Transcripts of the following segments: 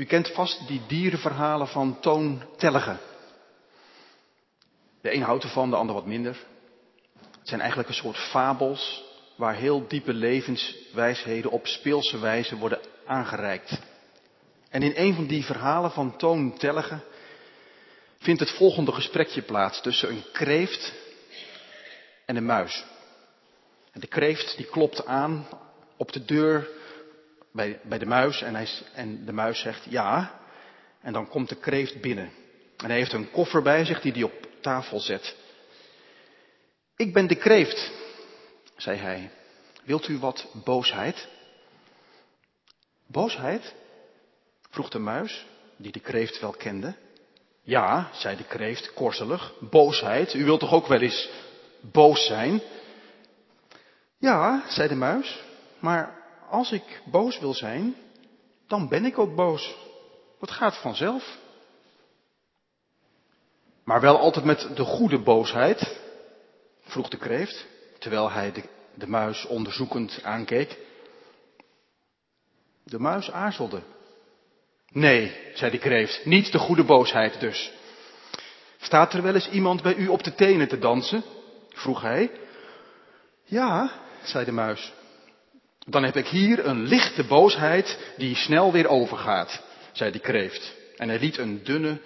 U kent vast die dierenverhalen van Toon Tellige. De een houdt ervan, de ander wat minder. Het zijn eigenlijk een soort fabels waar heel diepe levenswijsheden op speelse wijze worden aangereikt. En in een van die verhalen van Toon Tellige vindt het volgende gesprekje plaats tussen een kreeft en een muis. En de kreeft die klopt aan op de deur bij, bij de muis en, hij, en de muis zegt ja. En dan komt de kreeft binnen. En hij heeft een koffer bij zich die hij op tafel zet. Ik ben de kreeft, zei hij. Wilt u wat boosheid? Boosheid? vroeg de muis, die de kreeft wel kende. Ja, zei de kreeft korzelig, boosheid. U wilt toch ook wel eens boos zijn? Ja, zei de muis, maar als ik boos wil zijn, dan ben ik ook boos. Dat gaat vanzelf. Maar wel altijd met de goede boosheid, vroeg de kreeft, terwijl hij de, de muis onderzoekend aankeek. De muis aarzelde. Nee, zei de kreeft, niet de goede boosheid dus. Staat er wel eens iemand bij u op de tenen te dansen? vroeg hij. Ja, zei de muis. Dan heb ik hier een lichte boosheid die snel weer overgaat, zei de kreeft. En hij liet een dunne,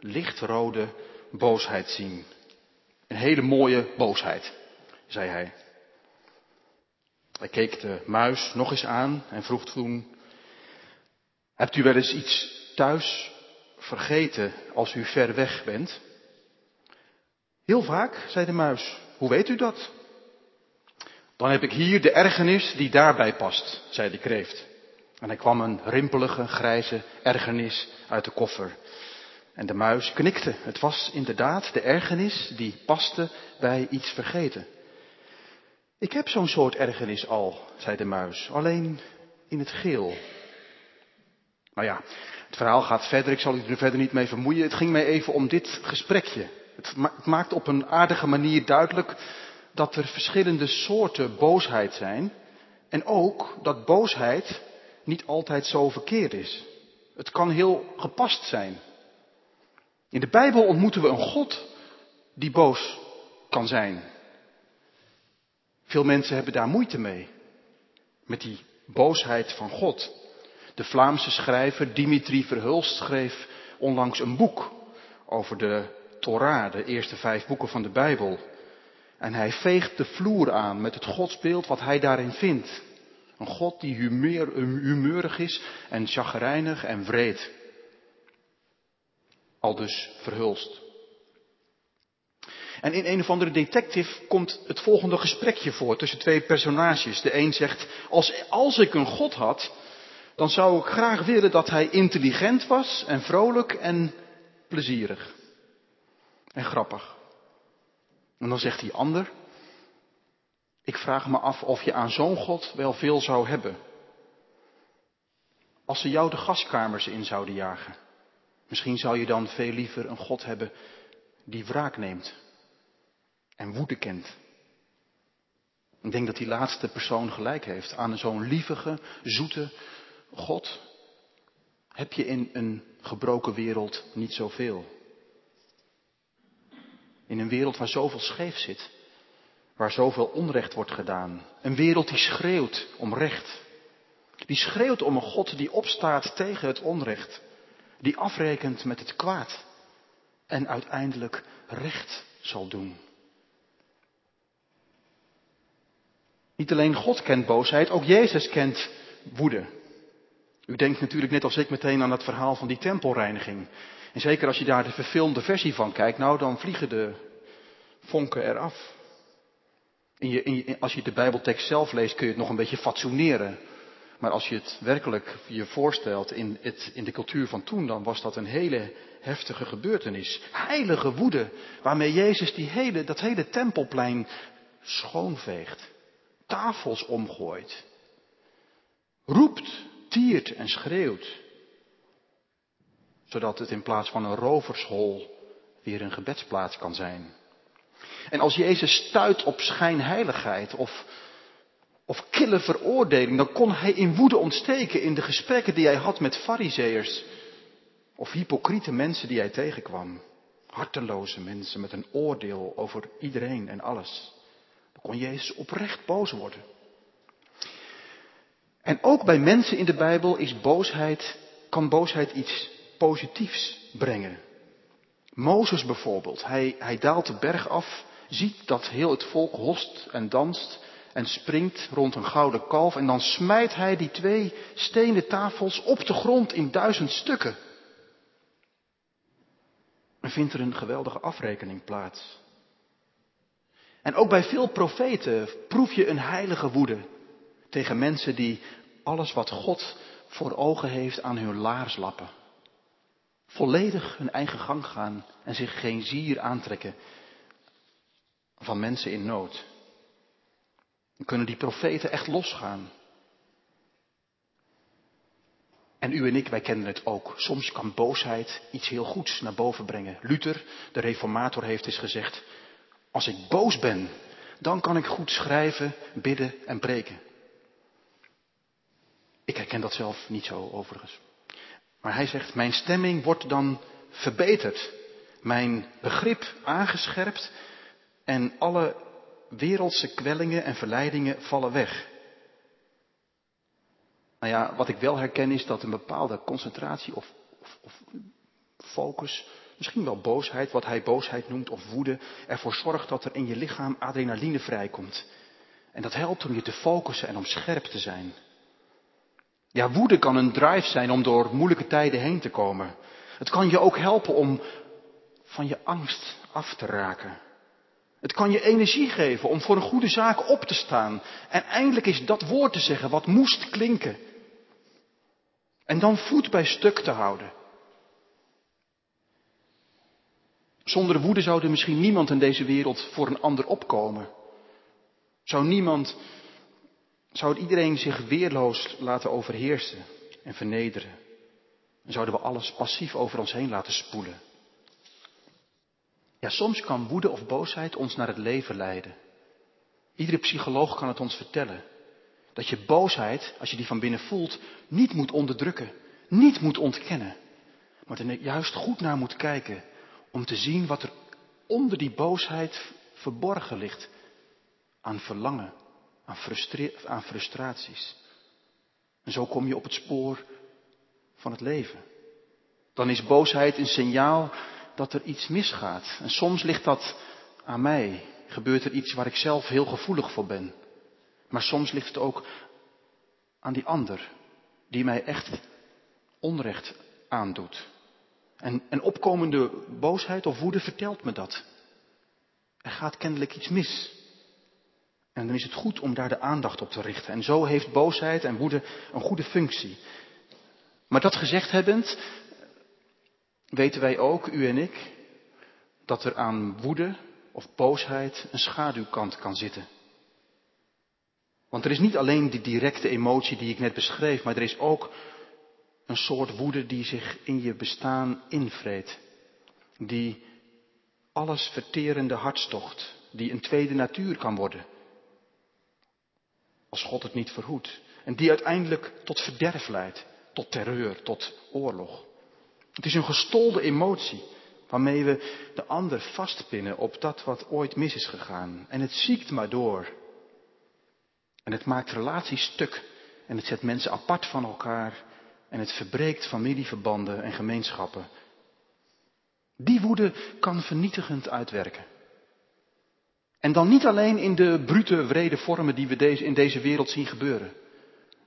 lichtrode boosheid zien. Een hele mooie boosheid, zei hij. Hij keek de muis nog eens aan en vroeg toen, hebt u wel eens iets thuis vergeten als u ver weg bent? Heel vaak, zei de muis. Hoe weet u dat? Dan heb ik hier de ergernis die daarbij past, zei de kreeft. En er kwam een rimpelige, grijze ergernis uit de koffer. En de muis knikte. Het was inderdaad de ergernis die paste bij iets vergeten. Ik heb zo'n soort ergernis al, zei de muis, alleen in het geel. Nou ja, het verhaal gaat verder, ik zal u er verder niet mee vermoeien. Het ging mij even om dit gesprekje. Het, maakt op een aardige manier duidelijk dat er verschillende soorten boosheid zijn. En ook dat boosheid niet altijd zo verkeerd is. Het kan heel gepast zijn. In de Bijbel ontmoeten we een God die boos kan zijn. Veel mensen hebben daar moeite mee. Met die boosheid van God. De Vlaamse schrijver Dimitri Verhulst schreef onlangs een boek over de Torah, de eerste vijf boeken van de Bijbel. En hij veegt de vloer aan met het godsbeeld wat hij daarin vindt. Een God die humeur, humeurig is en chagrijnig en wreed. Al dus verhulst. En in een of andere detective komt het volgende gesprekje voor tussen twee personages. De een zegt, als, als ik een God had, dan zou ik graag willen dat hij intelligent was en vrolijk en plezierig. En grappig. En dan zegt die ander, ik vraag me af of je aan zo'n God wel veel zou hebben. Als ze jou de gaskamers in zouden jagen. Misschien zou je dan veel liever een God hebben die wraak neemt en woede kent. Ik denk dat die laatste persoon gelijk heeft. Aan zo'n lievige, zoete God heb je in een gebroken wereld niet zoveel. In een wereld waar zoveel scheef zit. Waar zoveel onrecht wordt gedaan. Een wereld die schreeuwt om recht. Die schreeuwt om een God die opstaat tegen het onrecht. Die afrekent met het kwaad. En uiteindelijk recht zal doen. Niet alleen God kent boosheid, ook Jezus kent woede. U denkt natuurlijk net als ik meteen aan het verhaal van die tempelreiniging. En zeker als je daar de verfilmde versie van kijkt, nou dan vliegen de vonken eraf. In je, in als je de Bijbeltekst zelf leest kun je het nog een beetje fatsoeneren. Maar als je het werkelijk je voorstelt in, het, in de cultuur van toen, dan was dat een hele heftige gebeurtenis. Heilige woede, waarmee Jezus die hele, dat hele tempelplein schoonveegt. Tafels omgooit. Roept, tiert en schreeuwt zodat het in plaats van een rovershol weer een gebedsplaats kan zijn. En als Jezus stuit op schijnheiligheid of, of kille veroordeling, dan kon hij in woede ontsteken in de gesprekken die hij had met fariseërs Of hypocriete mensen die hij tegenkwam. Harteloze mensen met een oordeel over iedereen en alles. Dan kon Jezus oprecht boos worden. En ook bij mensen in de Bijbel is boosheid, kan boosheid iets positiefs brengen. Mozes bijvoorbeeld, hij, hij daalt de berg af, ziet dat heel het volk host en danst en springt rond een gouden kalf en dan smijt hij die twee stenen tafels op de grond in duizend stukken. En vindt er een geweldige afrekening plaats. En ook bij veel profeten proef je een heilige woede tegen mensen die alles wat God voor ogen heeft aan hun laars lappen. Volledig hun eigen gang gaan en zich geen zier aantrekken van mensen in nood. Dan kunnen die profeten echt losgaan. En u en ik, wij kennen het ook. Soms kan boosheid iets heel goeds naar boven brengen. Luther, de reformator, heeft eens gezegd, als ik boos ben, dan kan ik goed schrijven, bidden en preken. Ik herken dat zelf niet zo overigens. Maar hij zegt, mijn stemming wordt dan verbeterd. Mijn begrip aangescherpt en alle wereldse kwellingen en verleidingen vallen weg. Nou ja, wat ik wel herken is dat een bepaalde concentratie of, of, of focus, misschien wel boosheid, wat hij boosheid noemt, of woede, ervoor zorgt dat er in je lichaam adrenaline vrijkomt. En dat helpt om je te focussen en om scherp te zijn. Ja, woede kan een drive zijn om door moeilijke tijden heen te komen. Het kan je ook helpen om van je angst af te raken. Het kan je energie geven om voor een goede zaak op te staan. En eindelijk is dat woord te zeggen wat moest klinken. En dan voet bij stuk te houden. Zonder woede zou er misschien niemand in deze wereld voor een ander opkomen. Zou niemand, zou iedereen zich weerloos laten overheersen en vernederen. En zouden we alles passief over ons heen laten spoelen. Ja, soms kan woede of boosheid ons naar het leven leiden. Iedere psycholoog kan het ons vertellen. Dat je boosheid, als je die van binnen voelt, niet moet onderdrukken, niet moet ontkennen. Maar er juist goed naar moet kijken om te zien wat er onder die boosheid verborgen ligt. Aan verlangen, aan, aan frustraties. En zo kom je op het spoor van het leven. Dan is boosheid een signaal dat er iets misgaat. En soms ligt dat aan mij. Gebeurt er iets waar ik zelf heel gevoelig voor ben. Maar soms ligt het ook aan die ander, die mij echt onrecht aandoet. En, en opkomende boosheid of woede vertelt me dat. Er gaat kennelijk iets mis. En dan is het goed om daar de aandacht op te richten. En zo heeft boosheid en woede een goede functie. Maar dat gezegd hebbend, weten wij ook, u en ik, dat er aan woede of boosheid een schaduwkant kan zitten. Want er is niet alleen die directe emotie die ik net beschreef, maar er is ook een soort woede die zich in je bestaan invreet. Die alles verterende hartstocht, die een tweede natuur kan worden. Als God het niet verhoedt. En die uiteindelijk tot verderf leidt, tot terreur, tot oorlog. Het is een gestolde emotie waarmee we de ander vastpinnen op dat wat ooit mis is gegaan. En het ziekt maar door. En het maakt relaties stuk. En het zet mensen apart van elkaar. En het verbreekt familieverbanden en gemeenschappen. Die woede kan vernietigend uitwerken. En dan niet alleen in de brute, wrede vormen die we deze, in deze wereld zien gebeuren.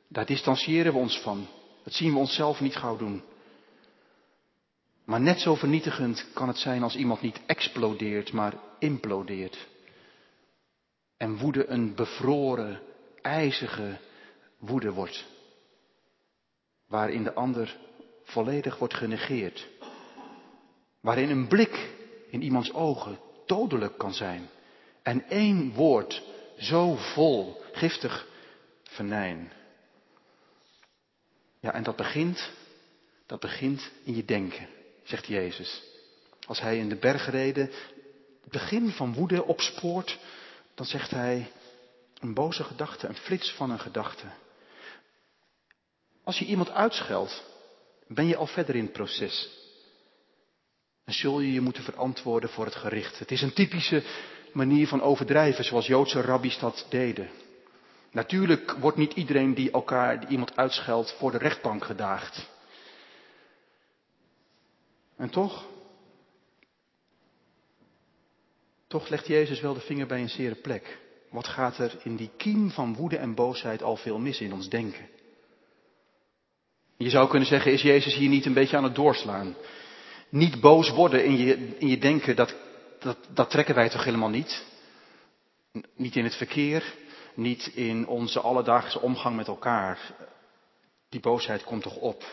Daar distancieren we ons van. Dat zien we onszelf niet gauw doen. Maar net zo vernietigend kan het zijn als iemand niet explodeert, maar implodeert. En woede een bevroren, ijzige woede wordt. Waarin de ander volledig wordt genegeerd. Waarin een blik in iemands ogen dodelijk kan zijn. En één woord zo vol giftig venijn. Ja, en dat begint, dat begint in je denken zegt Jezus. Als hij in de bergreden het begin van woede opspoort, dan zegt hij een boze gedachte, een flits van een gedachte. Als je iemand uitscheldt, ben je al verder in het proces. En zul je je moeten verantwoorden voor het gericht. Het is een typische manier van overdrijven, zoals Joodse rabbies dat deden. Natuurlijk wordt niet iedereen die elkaar, die iemand uitscheldt, voor de rechtbank gedaagd. En toch, toch legt Jezus wel de vinger bij een zere plek. Wat gaat er in die kiem van woede en boosheid al veel mis in ons denken? Je zou kunnen zeggen, is Jezus hier niet een beetje aan het doorslaan? Niet boos worden in je, in je denken, dat, dat, dat trekken wij toch helemaal niet? Niet in het verkeer, niet in onze alledaagse omgang met elkaar. Die boosheid komt toch op.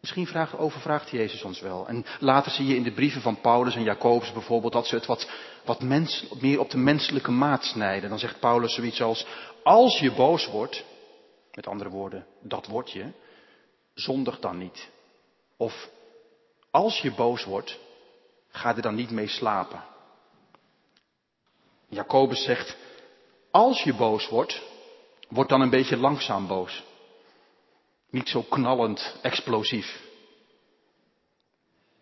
Misschien vraagt, overvraagt Jezus ons wel. En later zie je in de brieven van Paulus en Jacobus bijvoorbeeld dat ze het wat, wat mens, meer op de menselijke maat snijden. Dan zegt Paulus zoiets als, als je boos wordt, met andere woorden, dat word je, zondig dan niet. Of als je boos wordt, ga er dan niet mee slapen. Jacobus zegt, als je boos wordt, word dan een beetje langzaam boos. Niet zo knallend, explosief.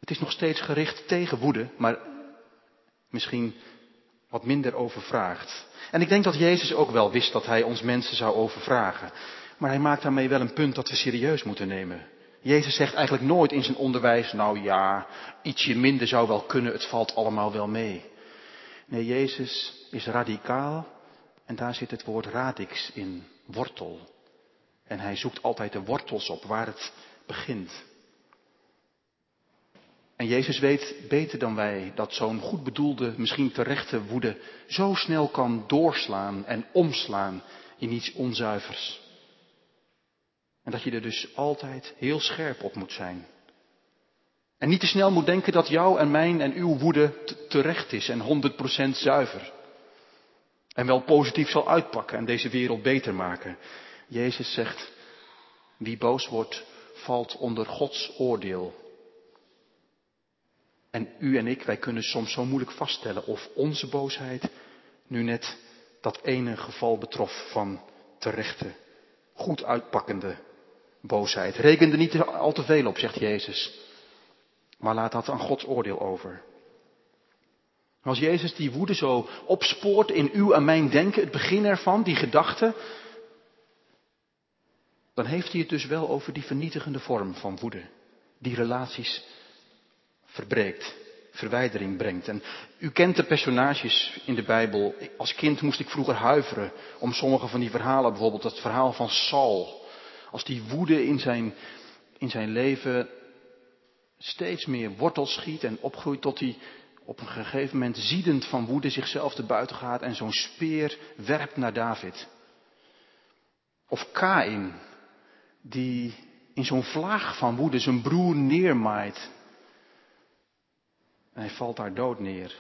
Het is nog steeds gericht tegen woede, maar misschien wat minder overvraagd. En ik denk dat Jezus ook wel wist dat hij ons mensen zou overvragen. Maar hij maakt daarmee wel een punt dat we serieus moeten nemen. Jezus zegt eigenlijk nooit in zijn onderwijs, nou ja, ietsje minder zou wel kunnen, het valt allemaal wel mee. Nee, Jezus is radicaal en daar zit het woord radix in, wortel. En hij zoekt altijd de wortels op waar het begint. En Jezus weet beter dan wij dat zo'n goed bedoelde, misschien terechte woede zo snel kan doorslaan en omslaan in iets onzuivers. En dat je er dus altijd heel scherp op moet zijn. En niet te snel moet denken dat jouw en mijn en uw woede terecht is en 100% zuiver. En wel positief zal uitpakken en deze wereld beter maken. Jezus zegt, wie boos wordt, valt onder Gods oordeel. En u en ik, wij kunnen soms zo moeilijk vaststellen of onze boosheid nu net dat ene geval betrof van terechte, goed uitpakkende boosheid. Reken er niet al te veel op, zegt Jezus. Maar laat dat aan Gods oordeel over. Als Jezus die woede zo opspoort in uw en mijn denken, het begin ervan, die gedachte, dan heeft hij het dus wel over die vernietigende vorm van woede, die relaties verbreekt, verwijdering brengt. En u kent de personages in de Bijbel. Als kind moest ik vroeger huiveren om sommige van die verhalen, bijvoorbeeld het verhaal van Saul. Als die woede in zijn, in zijn leven steeds meer wortel schiet en opgroeit tot hij op een gegeven moment ziedend van woede zichzelf te buiten gaat en zo'n speer werpt naar David. Of Kain, die in zo'n vlaag van woede zijn broer neermaait. En hij valt daar dood neer.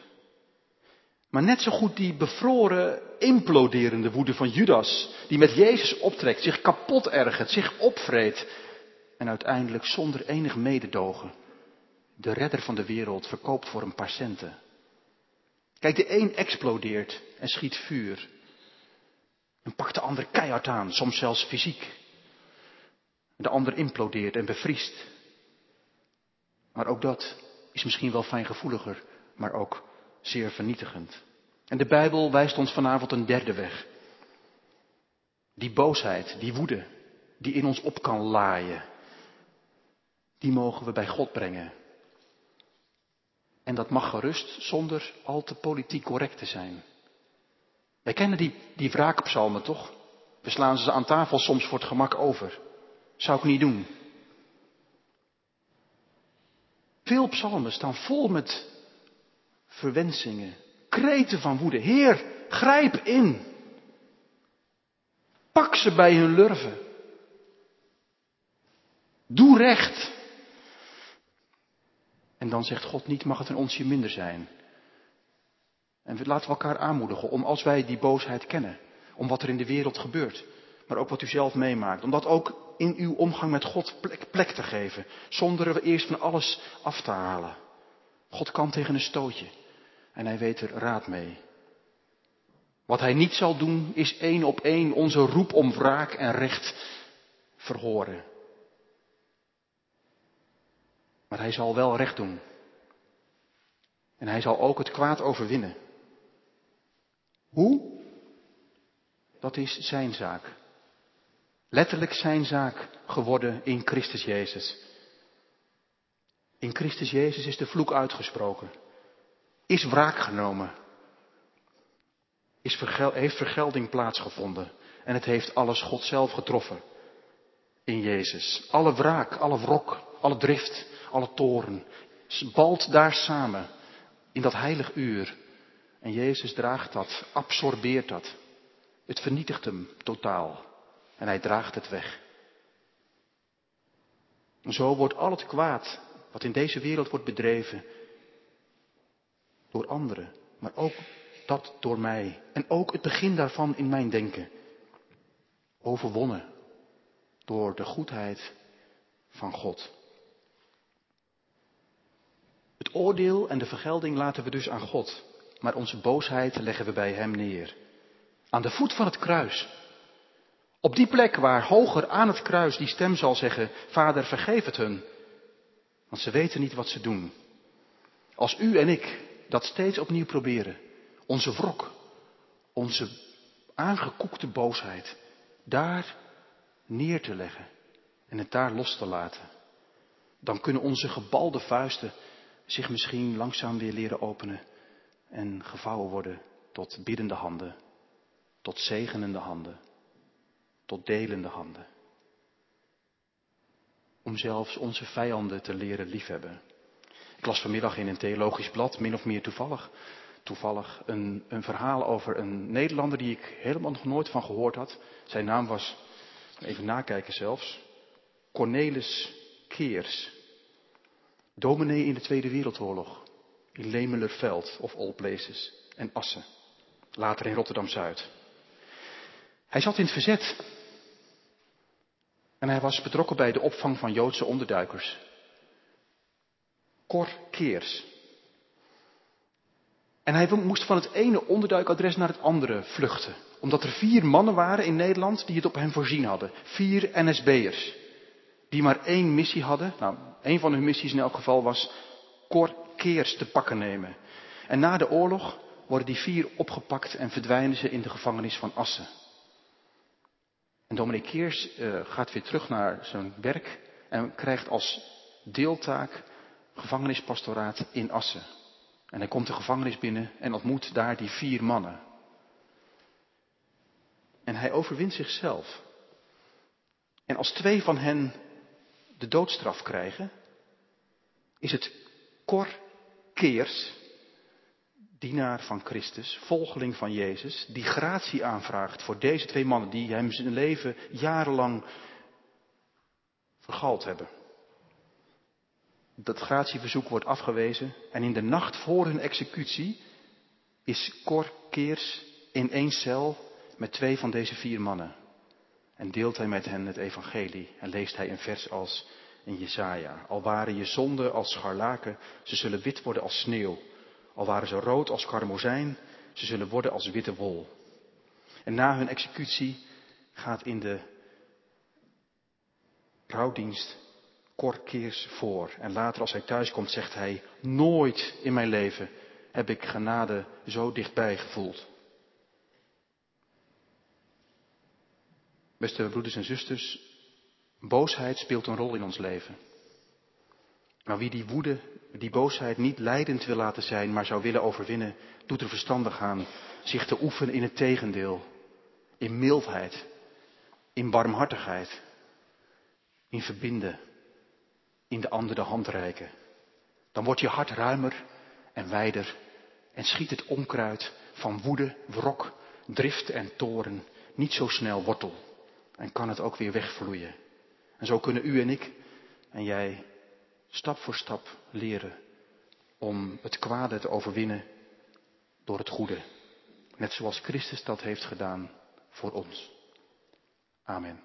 Maar net zo goed die bevroren, imploderende woede van Judas, die met Jezus optrekt, zich kapot ergert, zich opvreet en uiteindelijk zonder enig mededogen de redder van de wereld verkoopt voor een paar centen. Kijk, de een explodeert en schiet vuur. En pakt de ander keihard aan, soms zelfs fysiek. De ander implodeert en bevriest. Maar ook dat is misschien wel fijngevoeliger, maar ook zeer vernietigend. En de Bijbel wijst ons vanavond een derde weg. Die boosheid, die woede, die in ons op kan laaien, die mogen we bij God brengen. En dat mag gerust zonder al te politiek correct te zijn. Wij kennen die, die wraakpsalmen toch? We slaan ze aan tafel soms voor het gemak over. Zou ik niet doen. Veel psalmen staan vol met verwensingen, kreten van woede. Heer, grijp in. Pak ze bij hun lurven. Doe recht. En dan zegt God niet, mag het een onsje minder zijn. En we laten we elkaar aanmoedigen om als wij die boosheid kennen, om wat er in de wereld gebeurt, maar ook wat u zelf meemaakt, om dat ook in uw omgang met God plek, te geven, zonder er eerst van alles af te halen. God kan tegen een stootje en hij weet er raad mee. Wat hij niet zal doen, is één op één onze roep om wraak en recht verhoren. Maar hij zal wel recht doen. En hij zal ook het kwaad overwinnen. Hoe? Dat is zijn zaak. Letterlijk zijn zaak geworden in Christus Jezus. In Christus Jezus is de vloek uitgesproken. Is wraak genomen. Is heeft vergelding plaatsgevonden. En het heeft alles God zelf getroffen. In Jezus. Alle wraak, alle wrok, alle drift, alle toren. Balt daar samen. In dat heilig uur. En Jezus draagt dat, absorbeert dat. Het vernietigt hem totaal. En hij draagt het weg. Zo wordt al het kwaad wat in deze wereld wordt bedreven door anderen, maar ook dat door mij. En ook het begin daarvan in mijn denken. Overwonnen door de goedheid van God. Het oordeel en de vergelding laten we dus aan God, maar onze boosheid leggen we bij Hem neer. Aan de voet van het kruis. Op die plek waar hoger aan het kruis die stem zal zeggen, Vader vergeef het hun, want ze weten niet wat ze doen. Als u en ik dat steeds opnieuw proberen, onze wrok, onze aangekoekte boosheid, daar neer te leggen en het daar los te laten, dan kunnen onze gebalde vuisten zich misschien langzaam weer leren openen en gevouwen worden tot biddende handen, tot zegenende handen, tot delende handen. Om zelfs onze vijanden te leren liefhebben. Ik las vanmiddag in een theologisch blad, min of meer toevallig, toevallig een, een verhaal over een Nederlander die ik helemaal nog nooit van gehoord had. Zijn naam was, even nakijken zelfs, Cornelis Keers. Dominee in de Tweede Wereldoorlog. In Lemelerveld of All Places. En Assen. Later in Rotterdam-Zuid. Hij zat in het verzet. En hij was betrokken bij de opvang van Joodse onderduikers. Cor Keers. En hij moest van het ene onderduikadres naar het andere vluchten. Omdat er vier mannen waren in Nederland die het op hem voorzien hadden. Vier NSB'ers. Die maar één missie hadden. Nou, één van hun missies in elk geval was Cor Keers te pakken nemen. En na de oorlog worden die vier opgepakt en verdwijnen ze in de gevangenis van Assen. En dominee Keers uh, gaat weer terug naar zijn werk en krijgt als deeltaak gevangenispastoraat in Assen. En hij komt de gevangenis binnen en ontmoet daar die vier mannen. En hij overwint zichzelf. En als twee van hen de doodstraf krijgen, is het Cor Keers, dienaar van Christus, volgeling van Jezus, die gratie aanvraagt voor deze twee mannen die hem zijn leven jarenlang vergald hebben. Dat gratieverzoek wordt afgewezen en in de nacht voor hun executie is Cor Keers in één cel met twee van deze vier mannen. En deelt hij met hen het evangelie en leest hij een vers als in Jesaja. Al waren je zonden als scharlaken, ze zullen wit worden als sneeuw. Al waren ze rood als karmozijn, ze zullen worden als witte wol. En na hun executie gaat in de rouwdienst korkeers voor. En later als hij thuiskomt zegt hij, nooit in mijn leven heb ik genade zo dichtbij gevoeld. Beste broeders en zusters, boosheid speelt een rol in ons leven. Maar wie die woede, die boosheid niet leidend wil laten zijn, maar zou willen overwinnen, doet er verstandig aan zich te oefenen in het tegendeel. In mildheid, in barmhartigheid, in verbinden, in de andere hand reiken. Dan wordt je hart ruimer en wijder en schiet het onkruid van woede, wrok, drift en toren niet zo snel wortel en kan het ook weer wegvloeien. En zo kunnen u en ik en jij stap voor stap leren om het kwade te overwinnen door het goede. Net zoals Christus dat heeft gedaan voor ons. Amen.